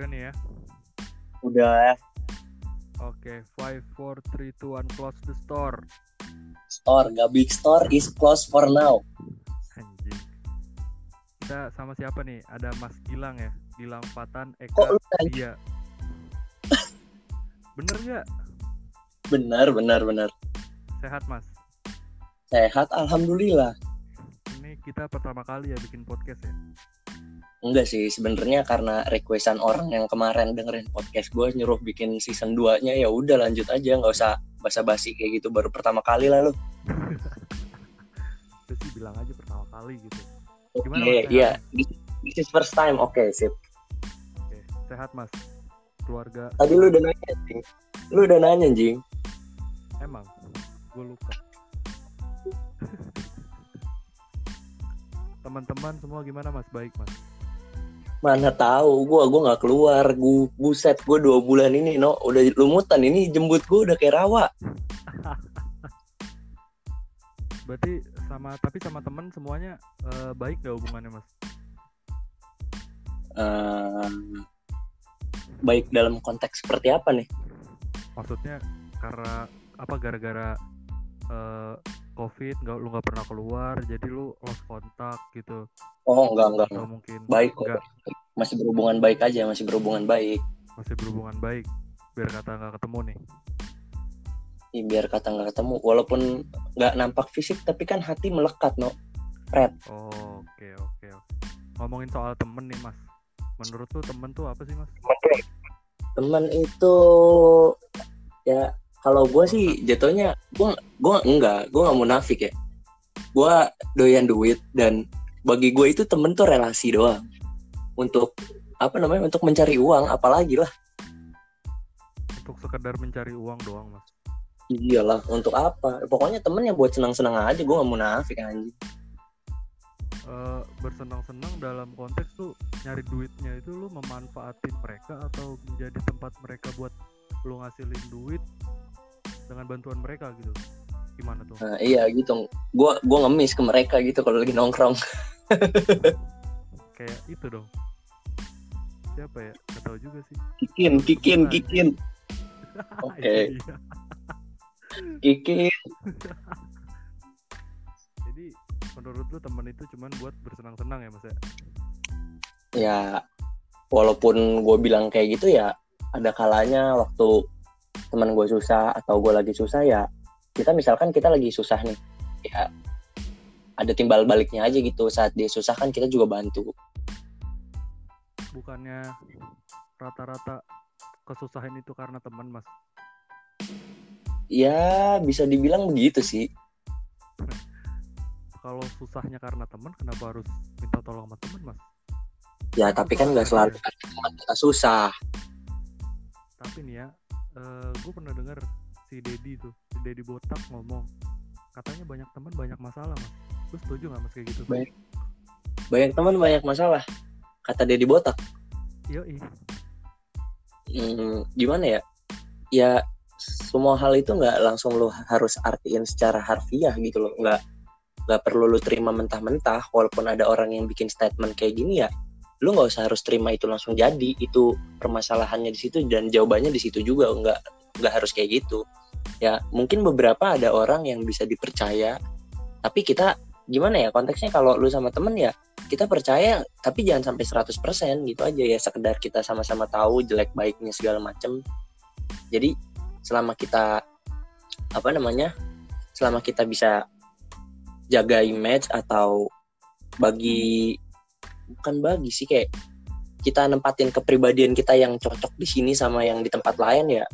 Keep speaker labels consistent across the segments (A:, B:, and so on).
A: Udah nih ya.
B: Udah
A: Oke, five, four, three, two, one, close the store.
B: store, gak big store is closed for now.
A: Anjing. Kita sama siapa nih? Ada Mas Gilang ya. Gilang Patan
B: Kok
A: Eka
B: nanya?
A: Dia. Bener nggak?
B: Benar, benar, benar.
A: Sehat Mas.
B: Sehat, alhamdulillah.
A: Ini kita pertama kali ya bikin podcast ya.
B: Enggak sih, sebenarnya karena requestan orang yang kemarin dengerin podcast gue nyuruh bikin season 2-nya ya udah lanjut aja, nggak usah basa-basi kayak gitu baru pertama kali lah lu.
A: Kita sih bilang aja pertama kali gitu.
B: Oke,
A: Gimana, Mas? Sehat?
B: iya. This, is first time. Oke, sip.
A: Oke, sehat Mas. Keluarga
B: Tadi lu udah nanya, Jing. Lu udah nanya, Jing.
A: emang gue lupa. Teman-teman semua gimana Mas? Baik Mas.
B: Mana tahu gua gua nggak keluar. Gua buset gua dua bulan ini no udah lumutan ini jembut gua udah kayak rawa.
A: Berarti sama tapi sama temen semuanya eh, baik gak hubungannya Mas?
B: Eh, baik dalam konteks seperti apa nih?
A: Maksudnya karena apa gara-gara eh, covid nggak lu nggak pernah keluar jadi lu lost kontak gitu
B: Oh enggak enggak.
A: atau mungkin
B: Baik kok.
A: nggak
B: Masih berhubungan baik aja, masih berhubungan baik.
A: masih berhubungan baik biar kata nggak ketemu nih
B: Ih, biar kata nggak ketemu, walaupun nggak nampak fisik, tapi kan hati melekat no. Red.
A: oh, oke oke oke ngomongin soal temen nih mas menurut lu temen tuh apa sih mas
B: Teman itu ya kalau gue sih jatuhnya gue gue enggak, gue nggak munafik ya. Gue doyan duit dan bagi gue itu temen tuh relasi doang. Untuk apa namanya? Untuk mencari uang, apalagi lah.
A: untuk sekedar mencari uang doang mas
B: Iyalah, untuk apa? Pokoknya temen yang buat senang-senang aja, gue nggak munafik anjing.
A: Eh, bersenang-senang dalam konteks tuh nyari duitnya itu lu memanfaatin mereka atau menjadi tempat mereka buat lu ngasilin duit dengan bantuan mereka gitu gimana tuh
B: Nah, iya gitu. Gue gua ngemis ke mereka gitu kalau lagi nongkrong.
A: kayak itu dong siapa ya gak tahu juga sih
B: Kikin, kikin,
A: Bukan.
B: kikin, Oke.
A: Iya.
B: kikin.
A: jadi menurut lu temen itu cuman buat bersenang-senang ya mas ya
B: Ya, walaupun gue bilang kayak gitu ya, ada kalanya waktu teman gue susah atau gue lagi susah ya, kita misalkan kita lagi susah nih, ya ada timbal baliknya aja gitu. Saat dia susah kan kita juga bantu.
A: bukannya rata-rata kesusahan itu karena teman mas
B: Ya, bisa dibilang begitu sih.
A: kalau susahnya karena teman kenapa harus minta tolong sama teman mas
B: Ya, tapi kan nggak selalu karena teman kita susah.
A: Tapi nih ya gue pernah dengar si Dedi tuh si Dedi botak ngomong katanya banyak teman banyak masalah mas lu setuju nggak mas kayak gitu
B: Baik. Banyak teman banyak masalah. Kata Dedi Botak.
A: Yoi.
B: Hmm, gimana ya? Ya semua hal itu nggak langsung lo harus artiin secara harfiah gitu loh. Nggak nggak perlu lo terima mentah-mentah. Walaupun ada orang yang bikin statement kayak gini ya, lu nggak usah harus terima itu langsung jadi. Itu permasalahannya di situ dan jawabannya di situ juga. Nggak nggak harus kayak gitu. Ya mungkin beberapa ada orang yang bisa dipercaya, tapi kita gimana ya konteksnya kalau lu sama temen ya kita percaya tapi jangan sampai 100% gitu aja ya sekedar kita sama-sama tahu jelek baiknya segala macem jadi selama kita apa namanya selama kita bisa jaga image atau bagi bukan bagi sih kayak kita nempatin kepribadian kita yang cocok di sini sama yang di tempat lain ya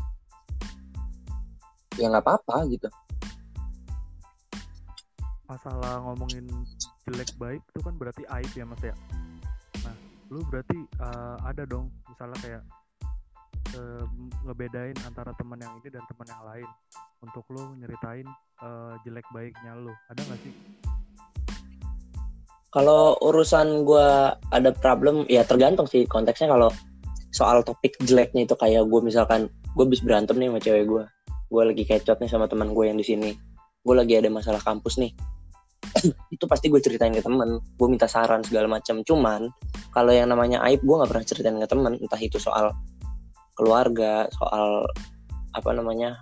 B: ya nggak apa-apa gitu.
A: Masalah ngomongin jelek baik itu kan berarti aib ya mas ya? Nah lu berarti eh, ada dong misalnya kayak eh, ngebedain antara teman yang ini dan teman yang lain untuk lu nyeritain eh, jelek baiknya lu. Ada nggak sih
B: Kalau urusan gua ada problem, ya tergantung sih konteksnya. Kalau soal topik jeleknya itu kayak gue misalkan gue habis berantem nih sama cewek gue, gue lagi kecot nih sama teman gue yang di sini, gue lagi ada masalah kampus nih, itu pasti gue ceritain ke temen. Gue minta saran segala macam cuman kalau yang namanya aib gue nggak pernah ceritain ke temen. Entah itu soal keluarga soal apa namanya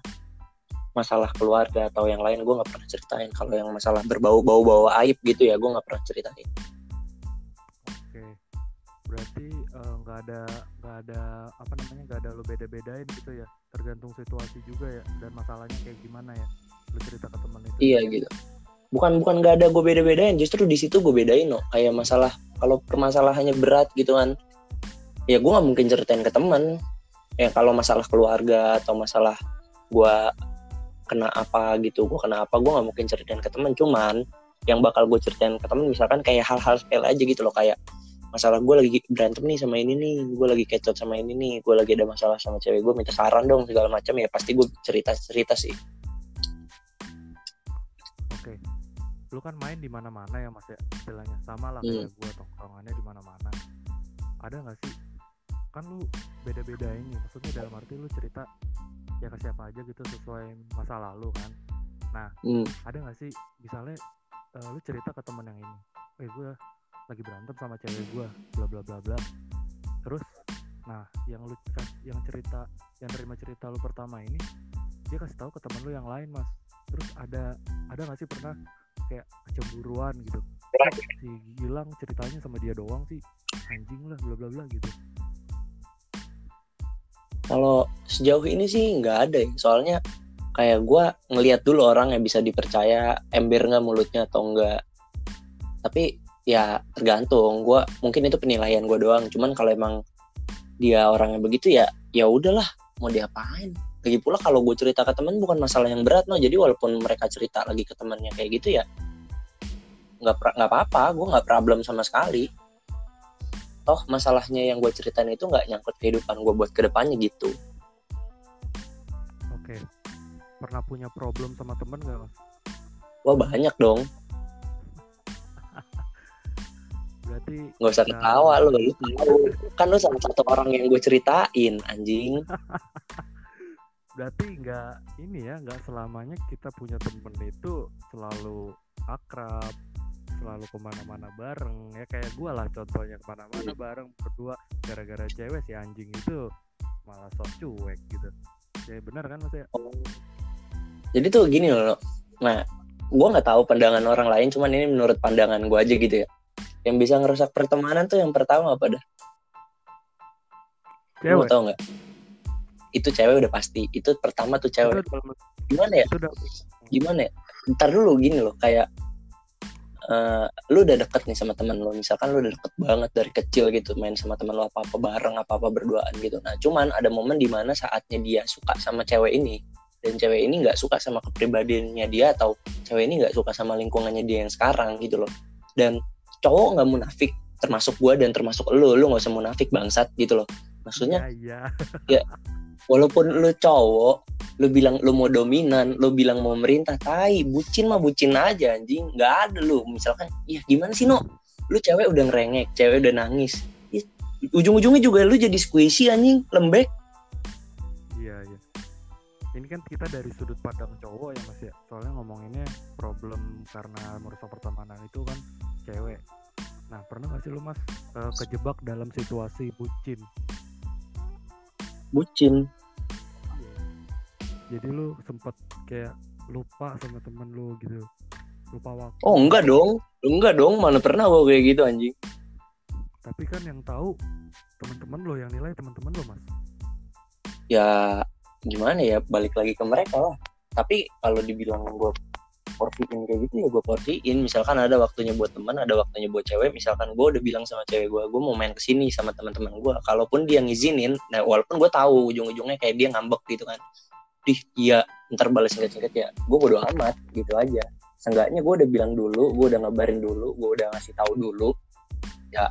B: masalah keluarga atau yang lain gue nggak pernah ceritain. Kalau yang masalah berbau-bau bawa aib gitu ya gue nggak pernah ceritain.
A: Oke. Berarti eh, nggak uh, ada nggak ada apa namanya nggak ada lo beda-bedain gitu ya? Tergantung situasi juga ya dan masalahnya kayak gimana ya? Lo cerita ke temen itu.
B: Iya gitu. Bukan bukan nggak ada gue beda-bedain justru di situ gue bedain no. Kayak masalah kalau permasalahannya berat gitu kan ya gue nggak mungkin ceritain ke temen. Ya kalau masalah keluarga atau masalah gue kena apa gitu gue kena apa gue nggak mungkin ceritain ke temen. Cuman yang bakal gue ceritain ke temen misalkan kayak hal-hal sepele aja gitu loh. Kayak masalah gue lagi berantem nih sama ini nih gue lagi kecot sama ini nih gue lagi ada masalah sama cewek gue minta saran dong segala macam ya pasti gue cerita cerita sih.
A: Oke. Lu kan main di mana-mana ya mas ya? Istilahnya sama lah kayak hmm. gue tongkrongannya di mana-mana. Ada nggak sih? Kan lu beda-beda ini maksudnya dalam arti lu cerita ya ke siapa aja gitu sesuai masa lalu kan. Nah hmm. ada nggak sih misalnya uh, lu cerita ke temen yang ini eh gue lagi berantem sama cewek gue bla bla bla bla. Terus nah yang lu yang cerita yang terima cerita lu pertama ini dia kasih tahu ke temen lu yang lain mas. Terus ada ada nggak sih pernah kayak kecemburuan gitu? Si Gilang ceritanya sama dia doang sih. Anjing lah bla bla bla gitu
B: kalau sejauh ini sih nggak ada ya. Soalnya kayak gue ngelihat dulu orang yang bisa dipercaya ember nggak mulutnya atau enggak tapi ya tergantung. Gue mungkin itu penilaian gue doang. Cuman kalau emang dia orangnya begitu ya ya udahlah mau diapain. Lagi pula kalau gue cerita ke temen bukan masalah yang berat no. Jadi walaupun mereka cerita lagi ke temennya kayak gitu ya nggak nggak apa-apa. Gue nggak problem sama sekali toh masalahnya yang gue ceritain itu nggak nyangkut kehidupan gue buat ke depannya gitu.
A: Oke. Pernah punya problem sama temen gak mas?
B: Wah banyak dong.
A: Berarti
B: nggak usah ketawa lo lu tahu. Kan lo salah satu orang yang gue ceritain anjing.
A: Berarti nggak ini ya nggak selamanya kita punya temen itu selalu akrab selalu ke mana-mana bareng ya kayak gue lah contohnya ke mana-mana hmm. bareng berdua gara-gara cewek si anjing itu malah sok cuek gitu. Ya benar kan mas ya oh.
B: jadi tuh gini loh nah gue nggak tahu pandangan orang lain cuman ini menurut pandangan gue aja gitu ya. Yang bisa ngerusak pertemanan tuh yang pertama apa dah? Cewek. tau nggak? Itu cewek udah pasti itu pertama tuh cewek. Gimana ya? gimana ya? Ntar dulu gini loh kayak uh, lu udah deket nih sama temen lu. Misalkan lu udah deket banget dari kecil gitu main sama temen lu apa apa bareng apa apa berduaan gitu. Nah cuman ada momen di mana saatnya dia suka sama cewek ini dan cewek ini nggak suka sama kepribadiannya dia atau cewek ini nggak suka sama lingkungannya dia yang sekarang gitu loh. Dan cowok nggak munafik termasuk gue dan termasuk lu. Lu nggak usah munafik bangsat gitu loh. Maksudnya
A: ya,
B: ya. ya walaupun lu cowok lu bilang lu mau dominan lu bilang mau merintah tai bucin mah bucin aja anjing. Nggak ada lu. Misalkan iya gimana sih no? Lu cewek udah ngerengek cewek udah nangis. Ujung-ujungnya juga lu jadi squishy anjing lembek.
A: Iya iya. Ini kan kita dari sudut pandang cowok ya mas ya. Soalnya ngomonginnya problem karena merusak pertemanan itu kan cewek. Nah pernah gak sih lu mas uh, kejebak dalam situasi bucin?
B: Bucin
A: jadi lu sempet kayak lupa sama temen lu gitu. Lupa waktu.
B: Oh enggak dong. Enggak dong. Mana pernah gua kayak gitu anjing.
A: Tapi kan yang tahu teman-teman lo yang nilai teman-teman lo mas.
B: Ya gimana ya balik lagi ke mereka lah. Tapi kalau dibilang gue porsiin kayak gitu ya gue porsiin. Misalkan ada waktunya buat teman ada waktunya buat cewek misalkan gue udah bilang sama cewek gue gue mau main ke sini sama teman-teman gue kalaupun dia ngizinin nah walaupun gue tahu ujung-ujungnya kayak dia ngambek gitu kan dih iya ntar balas singkat-singkat ya gue bodo amat gitu aja. Seenggaknya gue udah bilang dulu gue udah ngabarin dulu gue udah ngasih tahu dulu ya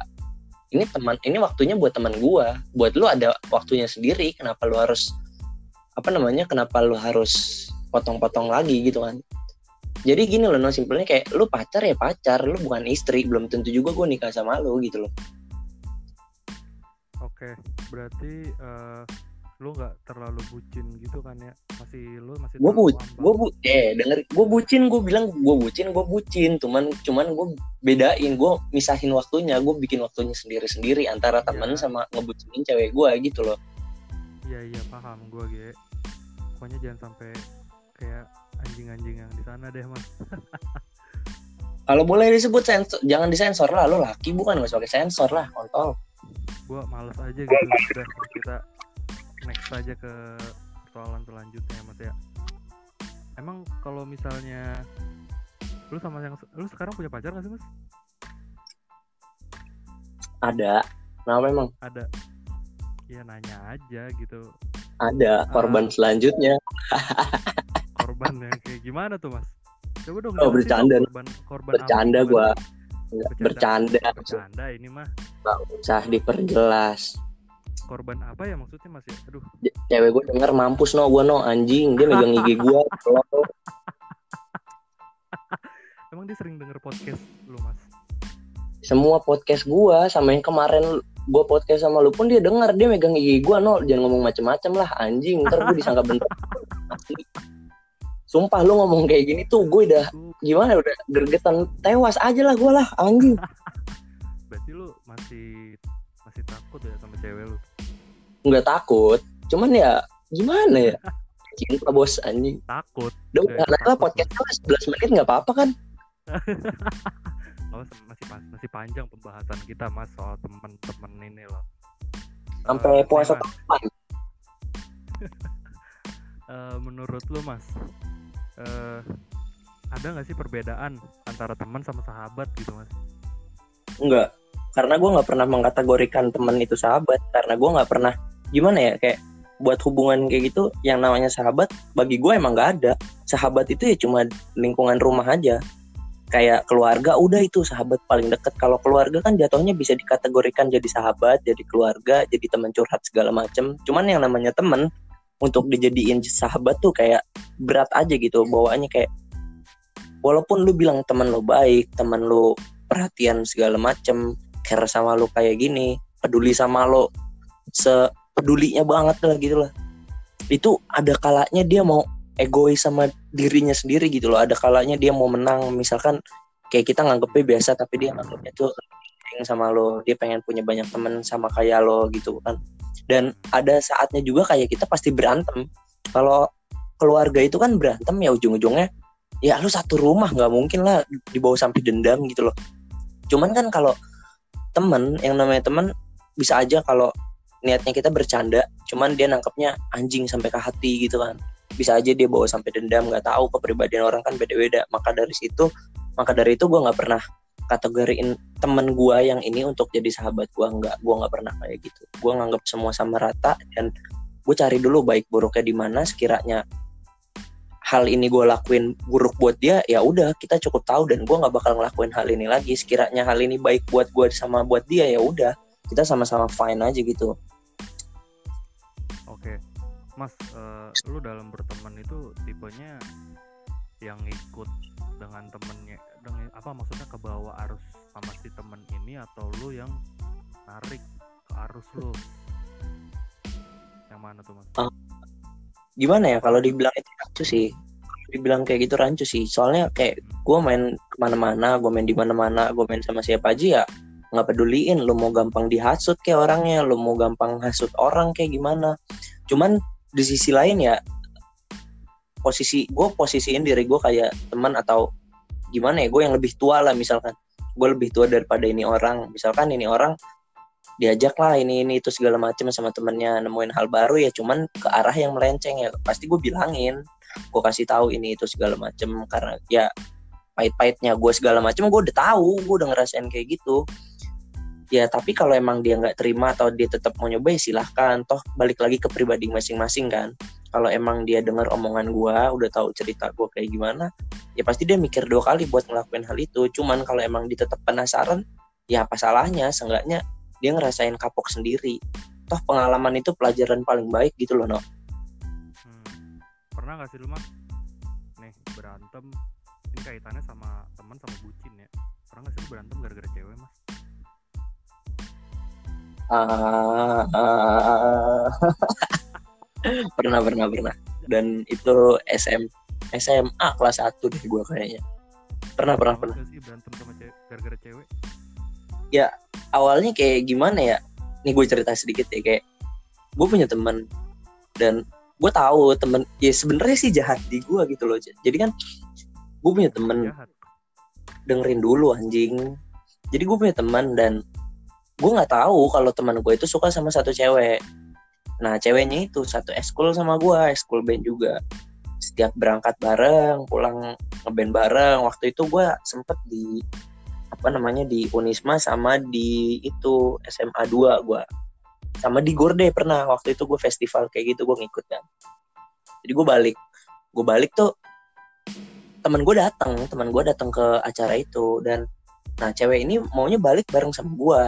B: ini teman ini waktunya buat teman gue buat lu ada waktunya sendiri kenapa lu harus apa namanya kenapa lu harus potong-potong lagi gitu kan. Jadi gini loh no simpelnya kayak lu pacar ya pacar lu bukan istri belum tentu juga gue nikah sama lu gitu loh.
A: Oke berarti uh, lu nggak terlalu bucin gitu kan ya? Masih lu masih
B: gue bu gue bu eh denger gue bucin gue bilang gue bucin gue bucin. Cuman cuman gue bedain gue misahin waktunya gue bikin waktunya sendiri sendiri antara temen
A: Iya.
B: sama ngebucinin cewek gue gitu loh.
A: Iya iya paham gue ge. Pokoknya jangan sampai kayak anjing-anjing yang di sana deh mas.
B: Kalau boleh disebut sensor jangan disensor lah lo laki bukan gak usah pakai sensor lah kontol.
A: Gue males aja gitu udah kita next aja ke persoalan selanjutnya mas ya emang kalau misalnya lu sama yang lu sekarang punya pacar gak sih mas?
B: Ada. Nah memang
A: ada. Ya nanya aja gitu.
B: Ada. Korban
A: Ah.
B: selanjutnya.
A: Korban yang kayak gimana tuh mas? Coba dong
B: Oh, bercanda.
A: korban korban
B: bercanda gue
A: Bercanda.
B: bercanda.
A: Bercanda ini mah
B: nggak usah diperjelas
A: korban apa ya maksudnya mas ya? Aduh.
B: Cewek gue denger mampus no gue no anjing. Dia megang gigi gue
A: emang dia sering denger podcast lu mas?
B: Semua podcast gue sama yang kemarin gue podcast sama lu pun dia denger. Dia megang gigi gue no jangan ngomong macem-macem lah anjing. Ntar gue disangka bener. Sumpah lu ngomong kayak gini tuh gue udah gimana udah gergetan tewas aja lah gue lah anjing.
A: Berarti lu masih masih takut ya sama cewek lu
B: nggak takut. Cuman ya gimana ya? Cinta bos anjing.
A: Takut.
B: Udah
A: Eh, takut.
B: podcastnya 11 menit nggak apa-apa kan?
A: Oh, masih masih panjang pembahasan kita mas soal temen-temen ini loh.
B: sampai
A: Eh,
B: puasa
A: Mas,
B: kapan?
A: Eh, menurut lu mas, eh, ada nggak sih perbedaan antara teman sama sahabat gitu mas?
B: Enggak, karena gue nggak pernah mengkategorikan teman itu sahabat. Karena gue nggak pernah gimana ya kayak buat hubungan kayak gitu yang namanya sahabat bagi gue emang nggak ada. Sahabat itu ya cuma lingkungan rumah aja. Kayak keluarga udah itu sahabat paling deket. Kalau keluarga kan jatuhnya bisa dikategorikan jadi sahabat jadi keluarga jadi teman curhat segala macem. Cuman yang namanya temen untuk dijadiin sahabat tuh kayak berat aja gitu bawaannya kayak walaupun lu bilang teman lu baik teman lu perhatian segala macem care sama lo kayak gini peduli sama lo sepedulinya banget lah gitu lah. Itu ada kalanya dia mau egois sama dirinya sendiri gitu loh. Ada kalanya dia mau menang. Misalkan kayak kita nganggepnya biasa tapi dia nganggepnya tuh sama lo. Dia pengen punya banyak temen sama kayak lo gitu kan. Dan ada saatnya juga kayak kita pasti berantem. Kalau keluarga itu kan berantem ya ujung-ujungnya ya lu satu rumah nggak mungkin lah dibawa sampai dendam gitu loh. Cuman kan kalau temen yang namanya temen bisa aja kalau niatnya kita bercanda cuman dia nangkepnya anjing sampai ke hati gitu kan. Bisa aja dia bawa sampai dendam nggak tahu kepribadian orang kan beda-beda. Maka dari situ maka dari itu gue nggak pernah kategoriin temen gue yang ini untuk jadi sahabat gue nggak gue nggak pernah kayak gitu. Gue nganggap semua sama rata dan gue cari dulu baik buruknya di mana. Sekiranya hal ini gue lakuin buruk buat dia ya udah kita cukup tahu dan gue nggak bakal ngelakuin hal ini lagi. Sekiranya hal ini baik buat gue sama buat dia ya udah kita sama-sama fine aja gitu.
A: Oke, mas, eh, lu dalam berteman itu tipenya yang ikut dengan temennya, dengan apa maksudnya ke bawah arus sama si temen ini atau lu yang narik ke arus lu? Yang mana tuh mas?
B: gimana ya? Kalau dibilang itu rancu sih. Dibilang kayak gitu rancu sih. Soalnya kayak gue main ke mana-mana gue main di mana-mana gue main sama siapa aja ya nggak peduliin lu mau gampang dihasut kayak orangnya lu mau gampang hasut orang kayak gimana. Cuman di sisi lain ya posisi gue posisiin diri gue kayak teman atau gimana ya gue yang lebih tua lah misalkan. Gue lebih tua daripada ini orang. Misalkan ini orang diajak lah ini ini itu segala macam sama temennya nemuin hal baru ya. Cuman ke arah yang melenceng ya. Pasti gue bilangin gue kasih tahu ini itu segala macam karena ya pahit-pahitnya gue segala macam gue udah tahu gue udah ngerasain kayak gitu ya tapi kalau emang dia nggak terima atau dia tetap mau nyoba ya silahkan. Toh balik lagi ke pribadi masing-masing kan. Kalau emang dia dengar omongan gue udah tahu cerita gue kayak gimana ya pasti dia mikir dua kali buat ngelakuin hal itu. Cuman kalau emang dia tetap penasaran ya apa salahnya? Seenggaknya dia ngerasain kapok sendiri. Toh pengalaman itu pelajaran paling baik gitu loh no
A: Hmm, pernah gak sih lu mas? Nih berantem, ini kaitannya sama teman sama bucin ya. Pernah gak sih lu berantem gara-gara cewek mas?
B: Ah, ah, pernah pernah pernah. Dan itu SM SMA kelas 1 deh gue kayaknya. Pernah pernah pernah.
A: Sih berantem sama cewek gara-gara cewek.
B: Awalnya kayak gimana ya? Nih gue cerita sedikit ya kayak gue punya teman dan gue tahu temen ya sebenarnya sih jahat di gue gitu loh jadi kan gue punya temen.
A: Jahat.
B: Dengerin dulu anjing. Jadi gue punya teman dan gue nggak tahu kalau teman gue itu suka sama satu cewek. Nah ceweknya itu satu eskul sama gue eskul band juga. Setiap berangkat bareng pulang ngeband bareng. Waktu itu gue sempet di apa namanya di Unisma sama di itu SMA 2 gue sama di Gorde pernah. Waktu itu gue festival kayak gitu gue ngikut kan. Jadi gue balik. Gue balik tuh teman gue datang teman gue datang ke acara itu. Dan nah cewek ini maunya balik bareng sama gue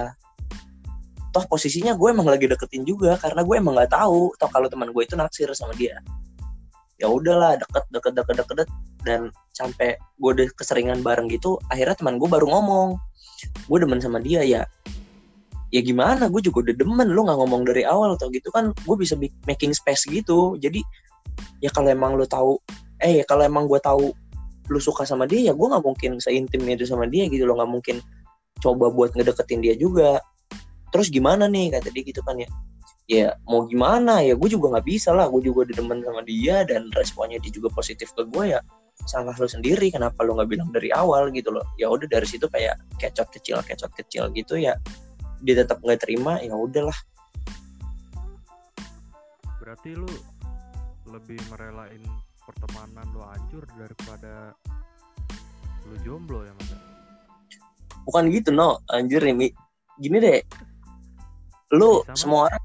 B: toh posisinya gue emang lagi deketin juga karena gue emang nggak tahu toh kalau teman gue itu naksir sama dia. Ya udahlah deket deket deket deket dan sampai gue udah keseringan bareng gitu akhirnya teman gue baru ngomong. Gue demen sama dia ya ya gimana gue juga udah demen lu nggak ngomong dari awal atau gitu kan gue bisa making space gitu. Jadi ya kalau emang lu tahu eh kalau emang gue tahu lu suka sama dia ya gue nggak mungkin seintim itu sama dia gitu lo nggak mungkin coba buat ngedeketin dia juga terus gimana nih? kata dia gitu kan ya. Ya mau gimana? Ya gue juga nggak bisa lah. Gue juga demen sama dia dan responnya dia juga positif ke gue ya. Salah lo sendiri. Kenapa lo nggak bilang dari awal? gitu loh. Ya udah dari situ kayak kecot kecil kecot kecil gitu ya. Dia tetap nggak terima ya udahlah.
A: Berarti lu lebih merelain pertemanan lu hancur daripada lu jomblo ya mas?
B: Bukan gitu no anjir nih gini deh lu
A: Sama.
B: semua orang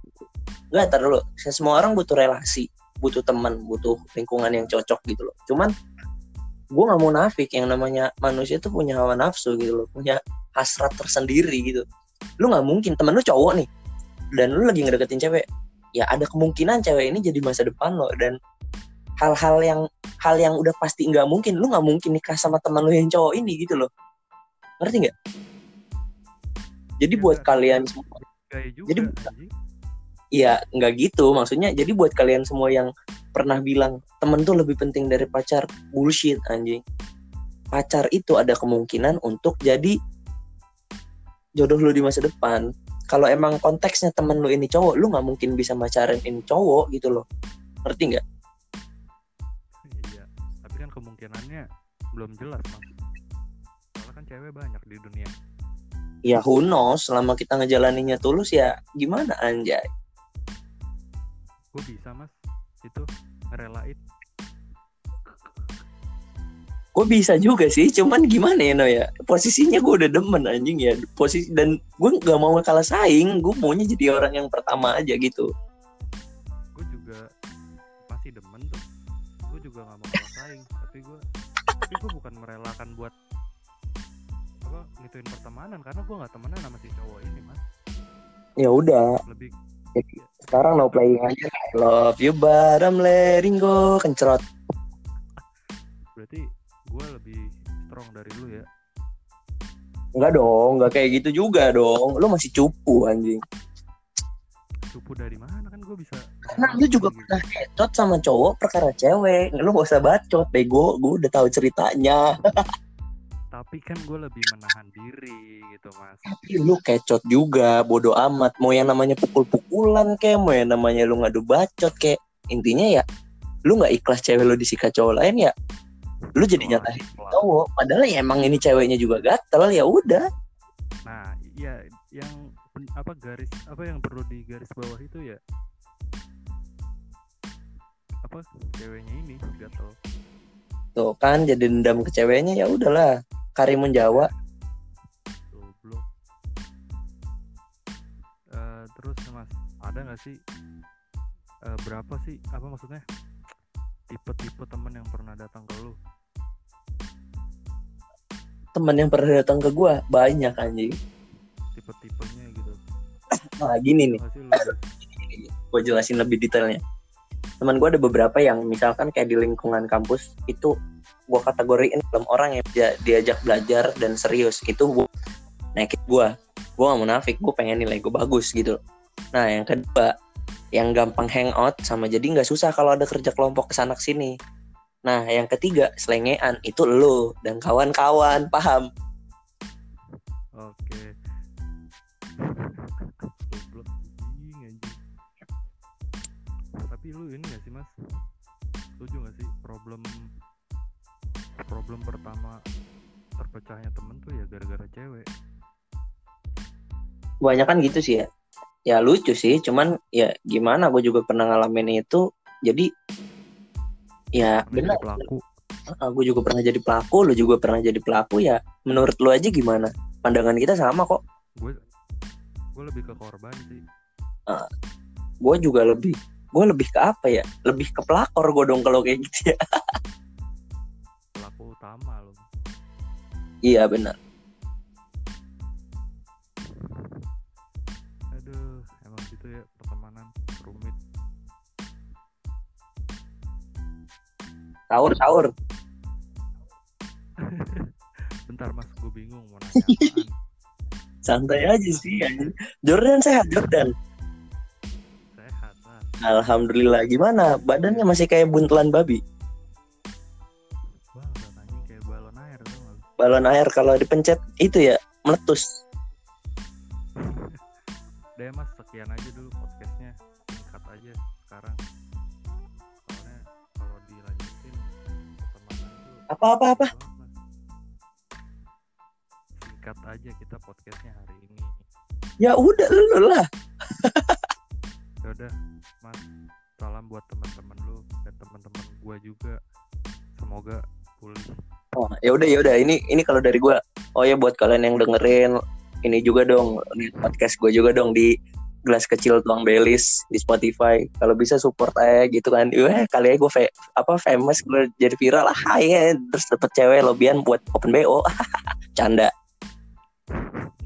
B: nggak tar dulu. Semua orang butuh relasi butuh teman butuh lingkungan yang cocok gitu loh. Cuman gue nggak mau nafik yang namanya manusia itu punya hawa nafsu gitu loh punya hasrat tersendiri gitu. Lu nggak mungkin temen lu cowok nih dan lu lagi ngedeketin cewek ya ada kemungkinan cewek ini jadi masa depan lo dan hal-hal yang hal yang udah pasti nggak mungkin lu nggak mungkin nikah sama teman lu yang cowok ini gitu loh. Ngerti nggak? Jadi
A: Ya,
B: buat kalian semua
A: juga
B: Jadi-
A: anjing.
B: ya nggak gitu. Maksudnya jadi buat kalian semua yang pernah bilang temen tuh lebih penting dari pacar bullshit anjing. Pacar itu ada kemungkinan untuk jadi jodoh lu di masa depan. Kalau emang konteksnya temen lu ini cowok lu nggak mungkin bisa pacaran ini cowok gitu loh. Ngerti nggak?
A: Iya tapi kan kemungkinannya belum jelas mas. Soalnya kan cewek banyak di dunia
B: ya who knows? Selama kita ngejalaninnya tulus ya gimana anjay?
A: Gue bisa mas. Itu ngerelain.
B: Gue bisa juga sih cuman gimana ya no ya posisinya gue udah demen anjing ya. Posisi dan gue nggak mau kalah saing gue maunya jadi orang yang pertama aja gitu.
A: Gue juga pasti demen tuh. Gue juga nggak mau kalah saing tapi gue tapi gue bukan merelakan buat ngituin pertemanan karena gue nggak temenan sama si cowok ini mas.
B: Ya udah.
A: Lebih
B: sekarang no playing aja. I love you but I'm letting go. Kencrot
A: berarti gue lebih strong dari lu ya?
B: Enggak dong nggak kayak gitu juga dong. Lu masih cupu anjing.
A: Cupu dari mana? Kan gue bisa
B: karena lu juga pernah kecot sama cowok perkara cewek. Lu gak usah bacot bego. Gue udah tahu ceritanya
A: tapi kan gue lebih menahan diri gitu mas.
B: Tapi lu kecot juga bodoh amat. Mau yang namanya pukul-pukulan kayak mau yang namanya lu ngadu bacot kayak intinya ya lu nggak ikhlas cewek lu disikat cowok lain ya lu jadi nyatain cowok. Padahal ya emang ini ceweknya juga gatel ya udah.
A: Nah iya yang apa garis apa yang perlu di garis bawah itu ya. Apa ceweknya ini gatel.
B: Tuh kan jadi dendam ke ceweknya ya udahlah Karimun Jawa
A: goblok. Eh, terus mas ada nggak sih eh, berapa sih apa maksudnya tipe-tipe temen yang pernah datang ke lu?
B: Temen yang pernah datang ke gua? Banyak anjing.
A: Tipe-tipenya gitu.
B: Nah gini nih. Gue jelasin lebih detailnya. Teman gue ada beberapa yang misalkan kayak di lingkungan kampus itu gue kategoriin dalam orang yang dia- diajak belajar dan serius. Itu gue naikin gue gue gak munafik gue pengen nilai gue bagus gitu. Nah yang kedua yang gampang hangout sama jadi nggak susah kalau ada kerja kelompok ke sana sini. Nah yang ketiga selengean itu lo dan kawan-kawan paham?
A: Oke. Tapi lu ini gak sih mas? Setuju gak sih problem problem pertama terpecahnya temen tuh ya gara-gara cewek.
B: banyak kan gitu sih ya. Ya lucu sih cuman ya gimana gue juga pernah ngalamin itu. Jadi ya benar.
A: pelaku.
B: gue juga pernah jadi pelaku lu juga pernah jadi pelaku ya menurut lu aja gimana? Pandangan kita sama kok.
A: Gue gue lebih ke korban sih.
B: gue juga lebih gue lebih ke apa ya? Lebih ke pelakor gue dong kalau kayak gitu ya
A: utama lo.
B: iya benar
A: Aduh, emang gitu ya pertemanan rumit.
B: sahur sahur
A: Bentar mas, gue bingung mau nanya apaan.
B: santai aja sih anjing. Jordan sehat Jordan
A: Sehat lah.
B: alhamdulillah gimana badannya masih kayak buntelan babi
A: balon air
B: kalau dipencet itu ya meletus.
A: Udah ya mas, sekian aja dulu podcastnya. Singkat aja sekarang. Soalnya kalau dilanjutin
B: apa apa apa.
A: Singkat aja kita podcastnya hari ini.
B: Ya udah lu lah.
A: Yaudah mas. Salam buat teman-teman lu Dan teman-teman gua juga. Semoga pulih
B: oh, ya udah ya udah. Ini ini kalau dari gua oh ya buat kalian yang dengerin ini juga dong lihat podcast gue juga dong di gelas kecil tuang belis di Spotify. Kalau bisa support aja gitu kan. Wah, kali aja gue apa famous gue jadi viral. Lah ya terus dapet cewek lobian buat open bo canda.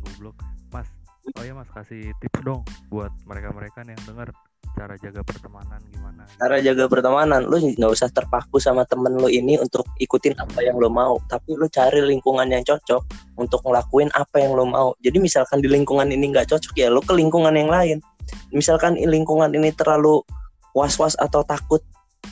A: Goblok. Mas Oh ya mas kasih tips dong Buat mereka-mereka nih yang denger Cara jaga pertemanan gimana?
B: Cara jaga pertemanan lu nggak usah terpaku sama temen lu ini untuk ikutin apa yang lu mau. Tapi lu cari lingkungan yang cocok untuk ngelakuin apa yang lu mau. Jadi misalkan di lingkungan ini nggak cocok ya lu ke lingkungan yang lain. Misalkan lingkungan ini terlalu was-was atau takut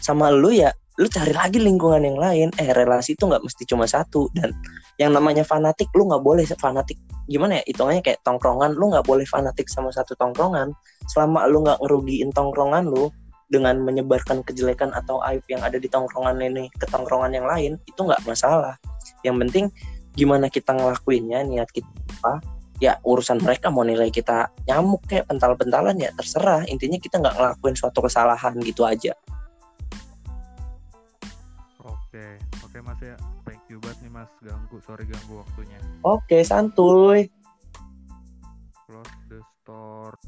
B: sama lu ya lu cari lagi lingkungan yang lain eh relasi itu nggak mesti cuma satu. Dan yang namanya fanatik lu nggak boleh fanatik. Gimana ya hitungannya kayak tongkrongan lu nggak boleh fanatik sama satu tongkrongan. Selama lu nggak ngerugiin tongkrongan lu dengan menyebarkan kejelekan atau aib yang ada di tongkrongan ini ke tongkrongan yang lain itu nggak masalah. Yang penting gimana kita ngelakuinnya niat kita apa ya urusan mereka mau nilai kita nyamuk kayak pental-pentalan ya terserah. Intinya kita nggak ngelakuin suatu kesalahan gitu aja
A: Oke Oke mas ya. Thank you banget nih mas. Ganggu Sorry ganggu waktunya.
B: Oke santuy.
A: Close the store